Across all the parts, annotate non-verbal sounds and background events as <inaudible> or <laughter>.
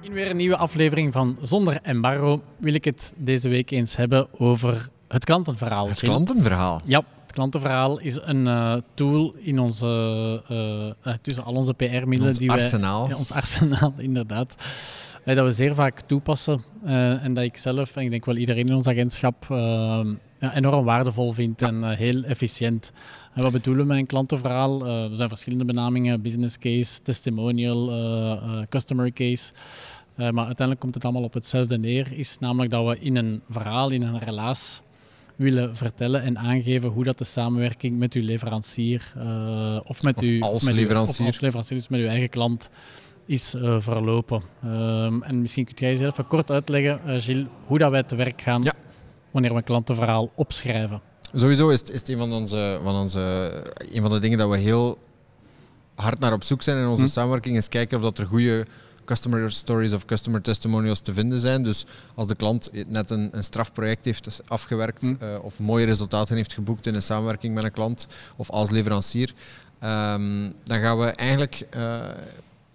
In weer een nieuwe aflevering van Zonder Embargo wil ik het deze week eens hebben over het klantenverhaal. Het klantenverhaal? Ja, het klantenverhaal is een uh, tool in onze, uh, tussen al onze PR-middelen. die arsenaal. Wij, ja, ons arsenaal, <laughs> inderdaad. dat we zeer vaak toepassen en dat ik zelf, en ik denk wel iedereen in ons agentschap, ja, enorm waardevol vind en heel efficiënt. En wat bedoelen we met een klantenverhaal? er zijn verschillende benamingen, business case, testimonial, customer case. maar uiteindelijk komt het allemaal op hetzelfde neer, is namelijk dat we in een verhaal, in een relaas, willen vertellen en aangeven hoe dat de samenwerking met uw leverancier of met uw als met leverancier. Uw, of als leverancier, dus met uw eigen klant, is uh, verlopen. Um, en misschien kunt jij zelf even kort uitleggen, uh, Gilles, hoe dat wij te werk gaan ja. Wanneer we een klantenverhaal opschrijven. Sowieso is het, is het een, van onze, van onze, een van de dingen dat we heel hard naar op zoek zijn in onze hm. samenwerking, is kijken of dat er goede customer stories of customer testimonials te vinden zijn. Dus als de klant net een, een strafproject heeft afgewerkt hm. uh, of mooie resultaten heeft geboekt in een samenwerking met een klant of als leverancier, um, dan gaan we eigenlijk uh,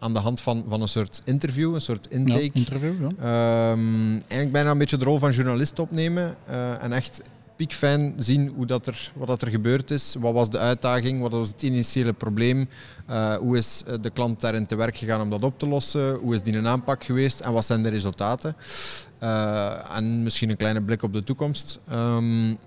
aan de hand van, van een soort interview, een soort intake, ja, interview, ja. um, eigenlijk bijna een beetje de rol van journalist opnemen uh, en echt piekfijn zien hoe dat er, wat dat er gebeurd is. Wat was de uitdaging? Wat was het initiële probleem? Uh, hoe is de klant daarin te werk gegaan om dat op te lossen? Hoe is die een aanpak geweest? En wat zijn de resultaten? Uh, en misschien een kleine blik op de toekomst. Um,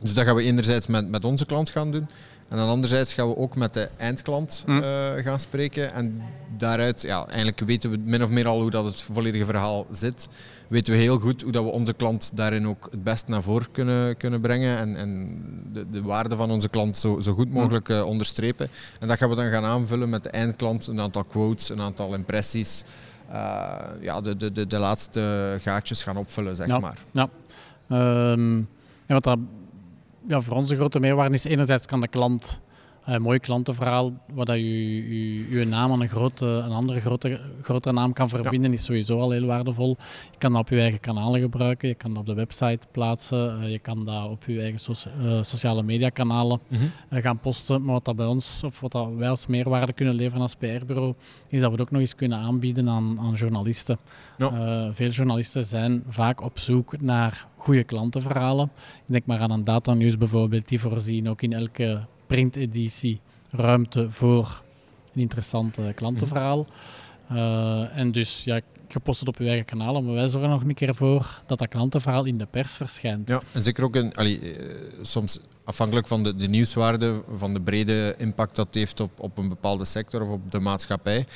dus dat gaan we enerzijds met, met onze klant gaan doen. En dan anderzijds gaan we ook met de eindklant uh, gaan spreken. En daaruit, ja, eigenlijk weten we min of meer al hoe dat het volledige verhaal zit. Weten we heel goed hoe dat we onze klant daarin ook het best naar voren kunnen, kunnen brengen. En, en de, de waarde van onze klant zo, zo goed mogelijk uh, onderstrepen. En dat gaan we dan gaan aanvullen met de eindklant. Een aantal quotes, een aantal impressies. Uh, ja, de, de, de, de laatste gaatjes gaan opvullen, zeg ja, maar. Ja. Um, en wat dat ja, voor ons de grote meerwaarde is enerzijds kan de klant een mooi klantenverhaal, waar dat je, je, je naam aan een, grote, een andere grote, grotere naam kan verbinden, ja. is sowieso al heel waardevol. Je kan dat op je eigen kanalen gebruiken, je kan dat op de website plaatsen, uh, je kan dat op je eigen uh, sociale media kanalen mm -hmm. uh, gaan posten. Maar wat dat bij ons, of wat dat wij als meerwaarde kunnen leveren als PR-bureau, is dat we het ook nog eens kunnen aanbieden aan, aan journalisten. Veel journalisten zijn vaak op zoek naar goede klantenverhalen. Ik denk maar aan een datanews bijvoorbeeld, die voorzien ook in elke printeditie ruimte voor een interessant klantenverhaal. Uh, en dus ja, je post het op je eigen kanaal, maar wij zorgen nog een keer voor dat dat klantenverhaal in de pers verschijnt. Ja, en zeker ook in, allee, uh, soms afhankelijk van de, de, nieuwswaarde, van de brede impact dat het heeft op, op een bepaalde sector of op de maatschappij,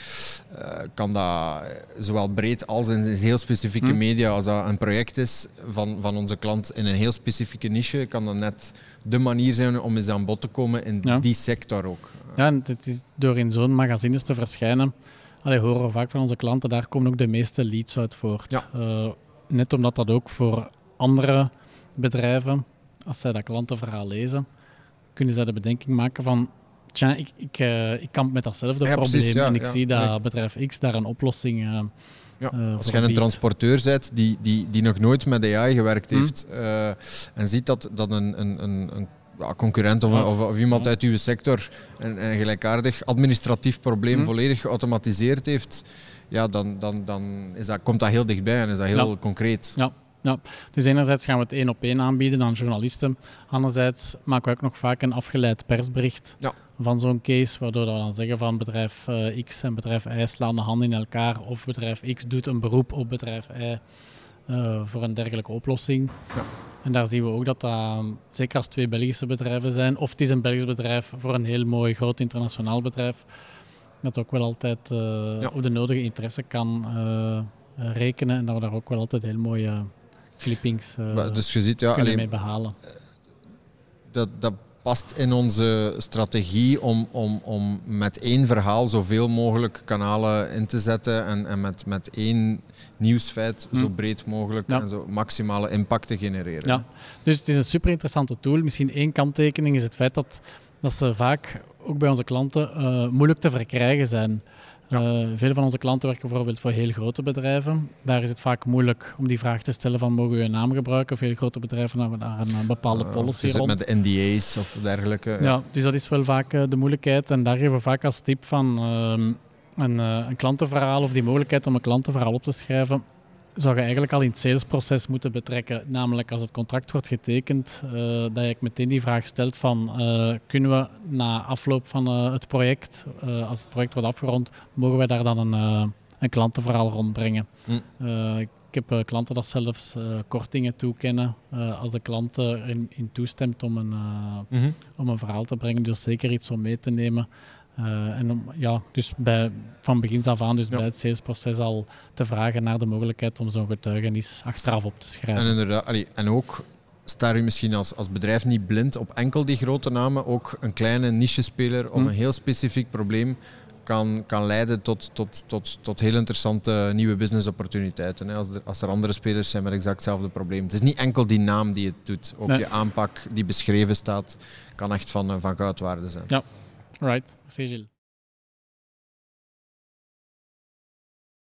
uh, kan dat zowel breed als in heel specifieke hm. media, als dat een project is van, van onze klant in een heel specifieke niche, kan dat net de manier zijn om eens aan bod te komen in ja. die sector ook. Ja, en het is door in zo'n magazines te verschijnen, allee, horen we vaak van onze klanten, daar komen ook de meeste leads uit voort. Ja. Uh, net omdat dat ook voor andere bedrijven, als zij dat klantenverhaal lezen, kunnen zij de bedenking maken van tja, ik, ik, uh, ik kamp met datzelfde ja, probleem precies, ja, en ik zie dat nee. bedrijf X daar een oplossing uh, ja, als jij een transporteur bent die, die, die nog nooit met AI gewerkt heeft mm. uh, en ziet dat, dat een, een, een, een ja, concurrent of, of, of, iemand uit uw sector een, een gelijkaardig administratief probleem mm. volledig geautomatiseerd heeft, ja, dan, dan, dan is dat, komt dat heel dichtbij en is dat heel ja. concreet. Ja. Ja, dus enerzijds gaan we het één op één aanbieden aan journalisten. Anderzijds maken we ook nog vaak een afgeleid persbericht ja. van zo'n case, waardoor we dan zeggen van bedrijf uh, X en bedrijf Y slaan de handen in elkaar of bedrijf X doet een beroep op bedrijf Y uh, voor een dergelijke oplossing. Ja. En daar zien we ook dat dat, zeker als twee Belgische bedrijven zijn, of het is een Belgisch bedrijf voor een heel mooi groot internationaal bedrijf, dat ook wel altijd uh, ja. op de nodige interesse kan rekenen en dat we daar ook wel altijd heel mooie clippings uh, dus je ziet, ja, kunnen alleen, mee behalen. Dat, dat past in onze strategie om, om, om met één verhaal zoveel mogelijk kanalen in te zetten en, en met, met één nieuwsfeit hm. zo breed mogelijk ja. en zo maximale impact te genereren. Ja, dus het is een super interessante tool. Misschien één kanttekening is het feit dat, dat ze vaak ook bij onze klanten uh, moeilijk te verkrijgen zijn. Ja. Uh, veel van onze klanten werken bijvoorbeeld voor heel grote bedrijven. Daar is het vaak moeilijk om die vraag te stellen van mogen we je naam gebruiken? Veel grote bedrijven hebben daar een bepaalde Uh, policy het rond. met de NDA's of dergelijke. Ja, dus dat is wel vaak uh, de moeilijkheid. En daar geven we vaak als tip van... ehm, een, uh, een klantenverhaal of die mogelijkheid om een klantenverhaal op te schrijven, zou je eigenlijk al in het salesproces moeten betrekken. Namelijk als het contract wordt getekend, uh, dat je meteen die vraag stelt van uh, kunnen we na afloop van het project, als het project wordt afgerond, mogen wij daar dan een, een klantenverhaal rondbrengen. Mm. ik heb klanten dat zelfs kortingen toekennen als de klant erin in toestemt om een, mm om een verhaal te brengen. Dus zeker iets om mee te nemen. Uh, en om, ja, dus bij, van begins af aan, dus bij het salesproces al te vragen naar de mogelijkheid om zo'n getuigenis achteraf op te schrijven. En, inderdaad, allee, en ook sta je misschien als, als bedrijf niet blind op enkel die grote namen, ook een kleine niche-speler of hm. een heel specifiek probleem kan, kan leiden tot, tot, tot, tot heel interessante nieuwe business opportuniteiten. Als er, als er andere spelers zijn met exact hetzelfde probleem. Het is niet enkel die naam die het doet. Ook je aanpak die beschreven staat, kan echt van, van goud waarde zijn. Ja, Right, sigil.